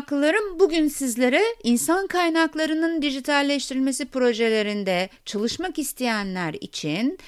meraklılarım bugün sizlere insan kaynaklarının dijitalleştirilmesi projelerinde çalışmak isteyenler için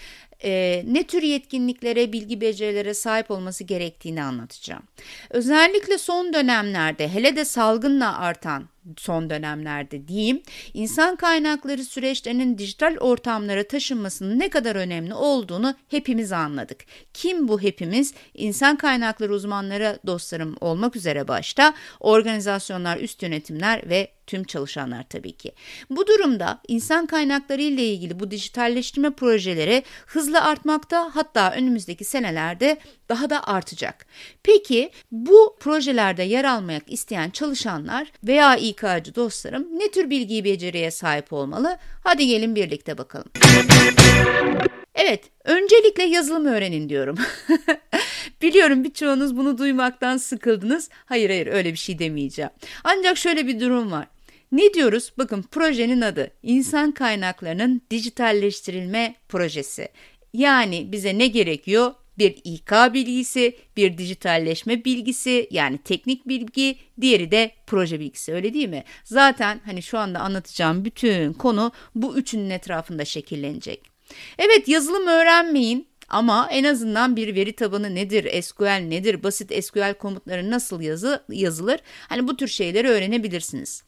e, ne tür yetkinliklere, bilgi becerilere sahip olması gerektiğini anlatacağım. Özellikle son dönemlerde hele de salgınla artan son dönemlerde diyeyim, insan kaynakları süreçlerinin dijital ortamlara taşınmasının ne kadar önemli olduğunu hepimiz anladık. Kim bu hepimiz? İnsan kaynakları uzmanları dostlarım olmak üzere başta organizasyonlar, üst yönetimler ve tüm çalışanlar tabii ki. Bu durumda insan kaynakları ile ilgili bu dijitalleştirme projeleri hızla artmakta hatta önümüzdeki senelerde daha da artacak. Peki bu projelerde yer almak isteyen çalışanlar veya İK'cı dostlarım ne tür bilgiyi beceriye sahip olmalı? Hadi gelin birlikte bakalım. Evet, öncelikle yazılım öğrenin diyorum. Biliyorum birçoğunuz bunu duymaktan sıkıldınız. Hayır hayır öyle bir şey demeyeceğim. Ancak şöyle bir durum var. Ne diyoruz? Bakın projenin adı İnsan Kaynaklarının Dijitalleştirilme Projesi. Yani bize ne gerekiyor? Bir İK bilgisi, bir dijitalleşme bilgisi yani teknik bilgi, diğeri de proje bilgisi öyle değil mi? Zaten hani şu anda anlatacağım bütün konu bu üçünün etrafında şekillenecek. Evet yazılım öğrenmeyin ama en azından bir veri tabanı nedir, SQL nedir, basit SQL komutları nasıl yazı, yazılır? Hani bu tür şeyleri öğrenebilirsiniz.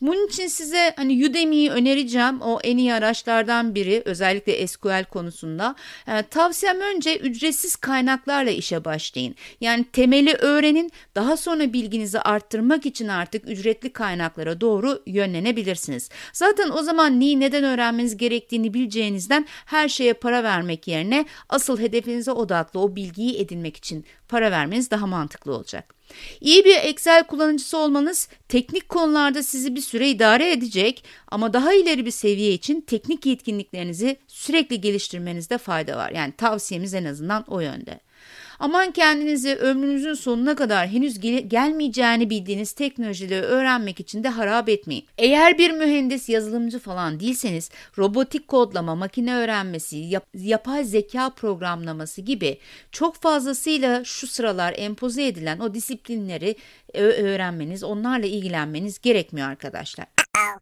Bunun için size hani Udemy'yi önereceğim. O en iyi araçlardan biri özellikle SQL konusunda. Yani tavsiyem önce ücretsiz kaynaklarla işe başlayın. Yani temeli öğrenin. Daha sonra bilginizi arttırmak için artık ücretli kaynaklara doğru yönlenebilirsiniz. Zaten o zaman neyi neden öğrenmeniz gerektiğini bileceğinizden her şeye para vermek yerine asıl hedefinize odaklı o bilgiyi edinmek için para vermeniz daha mantıklı olacak. İyi bir Excel kullanıcısı olmanız teknik konularda sizi bir süre idare edecek ama daha ileri bir seviye için teknik yetkinliklerinizi sürekli geliştirmenizde fayda var. Yani tavsiyemiz en azından o yönde. Aman kendinizi ömrünüzün sonuna kadar henüz gel gelmeyeceğini bildiğiniz teknolojileri öğrenmek için de harap etmeyin. Eğer bir mühendis, yazılımcı falan değilseniz robotik kodlama, makine öğrenmesi, yap yapay zeka programlaması gibi çok fazlasıyla şu sıralar empoze edilen o disiplinleri öğrenmeniz, onlarla ilgilenmeniz gerekmiyor arkadaşlar.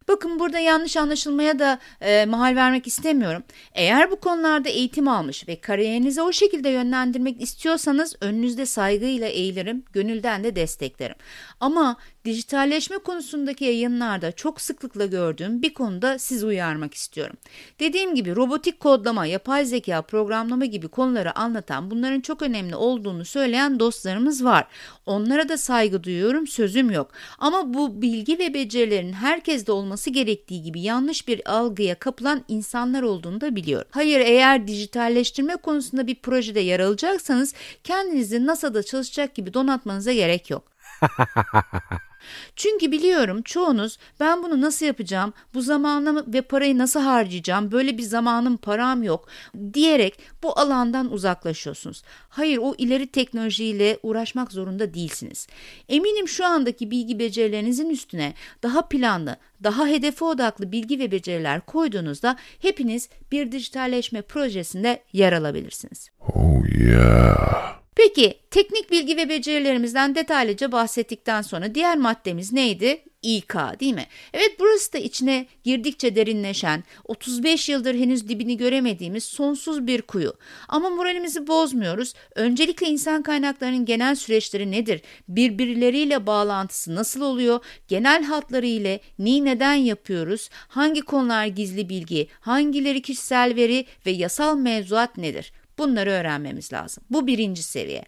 Bakın burada yanlış anlaşılmaya da e, mahal vermek istemiyorum. Eğer bu konularda eğitim almış ve kariyerinizi o şekilde yönlendirmek istiyorsanız önünüzde saygıyla eğilirim, gönülden de desteklerim. Ama dijitalleşme konusundaki yayınlarda çok sıklıkla gördüğüm bir konuda sizi uyarmak istiyorum. Dediğim gibi robotik kodlama, yapay zeka, programlama gibi konuları anlatan bunların çok önemli olduğunu söyleyen dostlarımız var. Onlara da saygı duyuyorum, sözüm yok. Ama bu bilgi ve becerilerin herkeste olması gerektiği gibi yanlış bir algıya kapılan insanlar olduğunu da biliyorum. Hayır eğer dijitalleştirme konusunda bir projede yer alacaksanız kendinizi NASA'da çalışacak gibi donatmanıza gerek yok. Çünkü biliyorum çoğunuz ben bunu nasıl yapacağım, bu zamanımı ve parayı nasıl harcayacağım, böyle bir zamanım param yok diyerek bu alandan uzaklaşıyorsunuz. Hayır o ileri teknolojiyle uğraşmak zorunda değilsiniz. Eminim şu andaki bilgi becerilerinizin üstüne daha planlı, daha hedefe odaklı bilgi ve beceriler koyduğunuzda hepiniz bir dijitalleşme projesinde yer alabilirsiniz. Oh yeah. Peki teknik bilgi ve becerilerimizden detaylıca bahsettikten sonra diğer maddemiz neydi? İK değil mi? Evet burası da içine girdikçe derinleşen, 35 yıldır henüz dibini göremediğimiz sonsuz bir kuyu. Ama moralimizi bozmuyoruz. Öncelikle insan kaynaklarının genel süreçleri nedir? Birbirleriyle bağlantısı nasıl oluyor? Genel hatları ile neyi neden yapıyoruz? Hangi konular gizli bilgi? Hangileri kişisel veri ve yasal mevzuat nedir? Bunları öğrenmemiz lazım. Bu birinci seviye.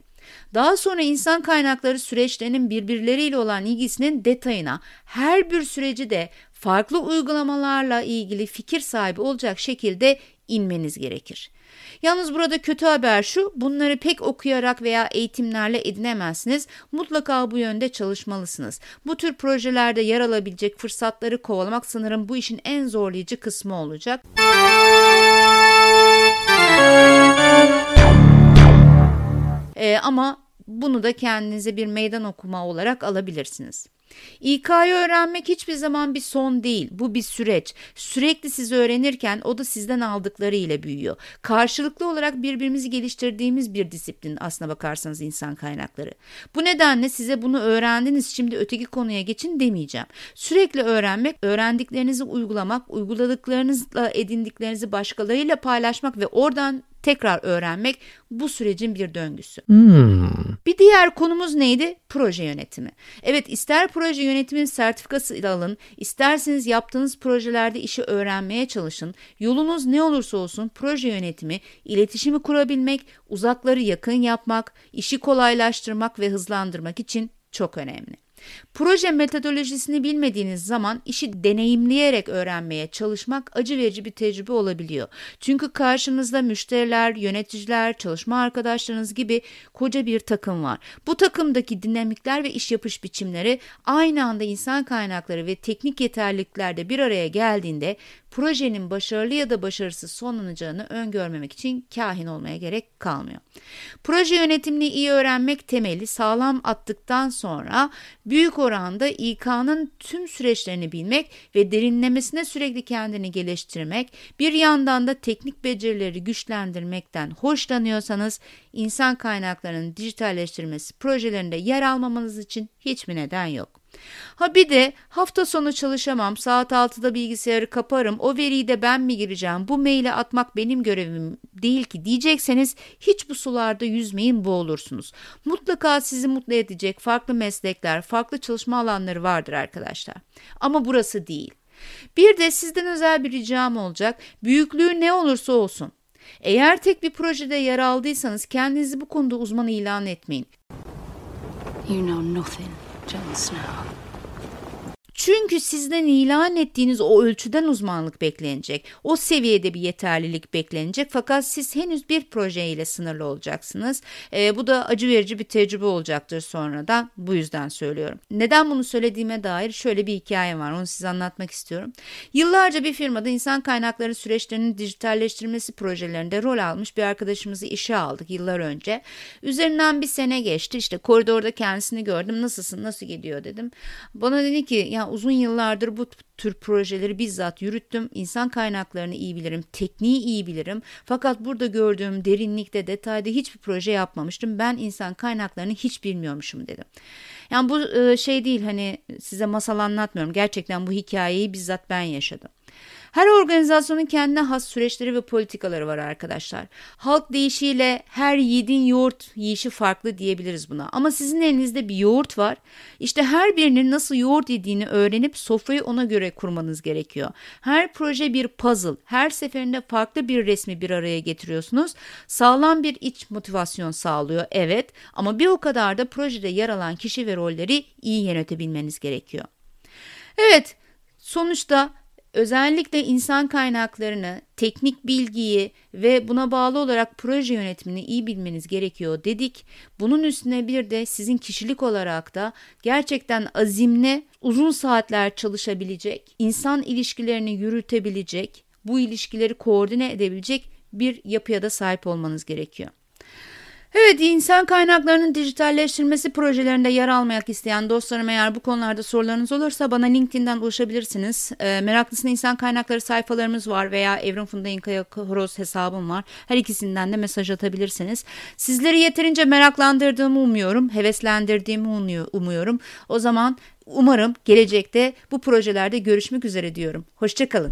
Daha sonra insan kaynakları süreçlerinin birbirleriyle olan ilgisinin detayına, her bir süreci de farklı uygulamalarla ilgili fikir sahibi olacak şekilde inmeniz gerekir. Yalnız burada kötü haber şu, bunları pek okuyarak veya eğitimlerle edinemezsiniz. Mutlaka bu yönde çalışmalısınız. Bu tür projelerde yer alabilecek fırsatları kovalamak sanırım bu işin en zorlayıcı kısmı olacak. Ama bunu da kendinize bir meydan okuma olarak alabilirsiniz. İK'yı öğrenmek hiçbir zaman bir son değil. Bu bir süreç. Sürekli siz öğrenirken o da sizden aldıkları ile büyüyor. Karşılıklı olarak birbirimizi geliştirdiğimiz bir disiplin aslına bakarsanız insan kaynakları. Bu nedenle size bunu öğrendiniz şimdi öteki konuya geçin demeyeceğim. Sürekli öğrenmek, öğrendiklerinizi uygulamak, uyguladıklarınızla edindiklerinizi başkalarıyla paylaşmak ve oradan tekrar öğrenmek bu sürecin bir döngüsü. Hmm. Bir diğer konumuz neydi? Proje yönetimi. Evet ister proje yönetimin sertifikası alın, isterseniz yaptığınız projelerde işi öğrenmeye çalışın. Yolunuz ne olursa olsun proje yönetimi, iletişimi kurabilmek, uzakları yakın yapmak, işi kolaylaştırmak ve hızlandırmak için çok önemli. Proje metodolojisini bilmediğiniz zaman işi deneyimleyerek öğrenmeye çalışmak acı verici bir tecrübe olabiliyor. Çünkü karşınızda müşteriler, yöneticiler, çalışma arkadaşlarınız gibi koca bir takım var. Bu takımdaki dinamikler ve iş yapış biçimleri aynı anda insan kaynakları ve teknik yeterliliklerde bir araya geldiğinde projenin başarılı ya da başarısız sonlanacağını öngörmemek için kahin olmaya gerek kalmıyor. Proje yönetimini iyi öğrenmek temeli sağlam attıktan sonra büyük oranda İK'nın tüm süreçlerini bilmek ve derinlemesine sürekli kendini geliştirmek, bir yandan da teknik becerileri güçlendirmekten hoşlanıyorsanız insan kaynaklarının dijitalleştirilmesi projelerinde yer almamanız için hiçbir neden yok. Ha bir de hafta sonu çalışamam, saat 6'da bilgisayarı kaparım, o veriyi de ben mi gireceğim, bu maili atmak benim görevim değil ki diyecekseniz hiç bu sularda yüzmeyin boğulursunuz. Mutlaka sizi mutlu edecek farklı meslekler, farklı çalışma alanları vardır arkadaşlar. Ama burası değil. Bir de sizden özel bir ricam olacak. Büyüklüğü ne olursa olsun. Eğer tek bir projede yer aldıysanız kendinizi bu konuda uzman ilan etmeyin. You know nothing. Jon Snow. Çünkü sizden ilan ettiğiniz o ölçüden uzmanlık beklenecek. O seviyede bir yeterlilik beklenecek fakat siz henüz bir projeyle sınırlı olacaksınız. E, bu da acı verici bir tecrübe olacaktır sonradan. Bu yüzden söylüyorum. Neden bunu söylediğime dair şöyle bir hikayem var. Onu size anlatmak istiyorum. Yıllarca bir firmada insan kaynakları süreçlerinin dijitalleştirmesi projelerinde rol almış bir arkadaşımızı işe aldık yıllar önce. Üzerinden bir sene geçti. İşte koridorda kendisini gördüm. Nasılsın? Nasıl gidiyor dedim. Bana dedi ki ya uzun yıllardır bu tür projeleri bizzat yürüttüm. İnsan kaynaklarını iyi bilirim, tekniği iyi bilirim. Fakat burada gördüğüm derinlikte, detayda hiçbir proje yapmamıştım. Ben insan kaynaklarını hiç bilmiyormuşum dedim. Yani bu şey değil hani size masal anlatmıyorum. Gerçekten bu hikayeyi bizzat ben yaşadım. Her organizasyonun kendine has süreçleri ve politikaları var arkadaşlar. Halk deyişiyle her yiğidin yoğurt yiyişi farklı diyebiliriz buna. Ama sizin elinizde bir yoğurt var. İşte her birinin nasıl yoğurt yediğini öğrenip sofrayı ona göre kurmanız gerekiyor. Her proje bir puzzle. Her seferinde farklı bir resmi bir araya getiriyorsunuz. Sağlam bir iç motivasyon sağlıyor evet ama bir o kadar da projede yer alan kişi ve rolleri iyi yönetebilmeniz gerekiyor. Evet, sonuçta Özellikle insan kaynaklarını, teknik bilgiyi ve buna bağlı olarak proje yönetimini iyi bilmeniz gerekiyor dedik. Bunun üstüne bir de sizin kişilik olarak da gerçekten azimli, uzun saatler çalışabilecek, insan ilişkilerini yürütebilecek, bu ilişkileri koordine edebilecek bir yapıya da sahip olmanız gerekiyor. Evet, insan kaynaklarının dijitalleştirilmesi projelerinde yer almak isteyen dostlarım eğer bu konularda sorularınız olursa bana LinkedIn'den ulaşabilirsiniz. E, Meraklısın insan kaynakları sayfalarımız var veya Evrim Funda İnkaya Horoz hesabım var. Her ikisinden de mesaj atabilirsiniz. Sizleri yeterince meraklandırdığımı umuyorum, heveslendirdiğimi umuyorum. O zaman umarım gelecekte bu projelerde görüşmek üzere diyorum. Hoşçakalın.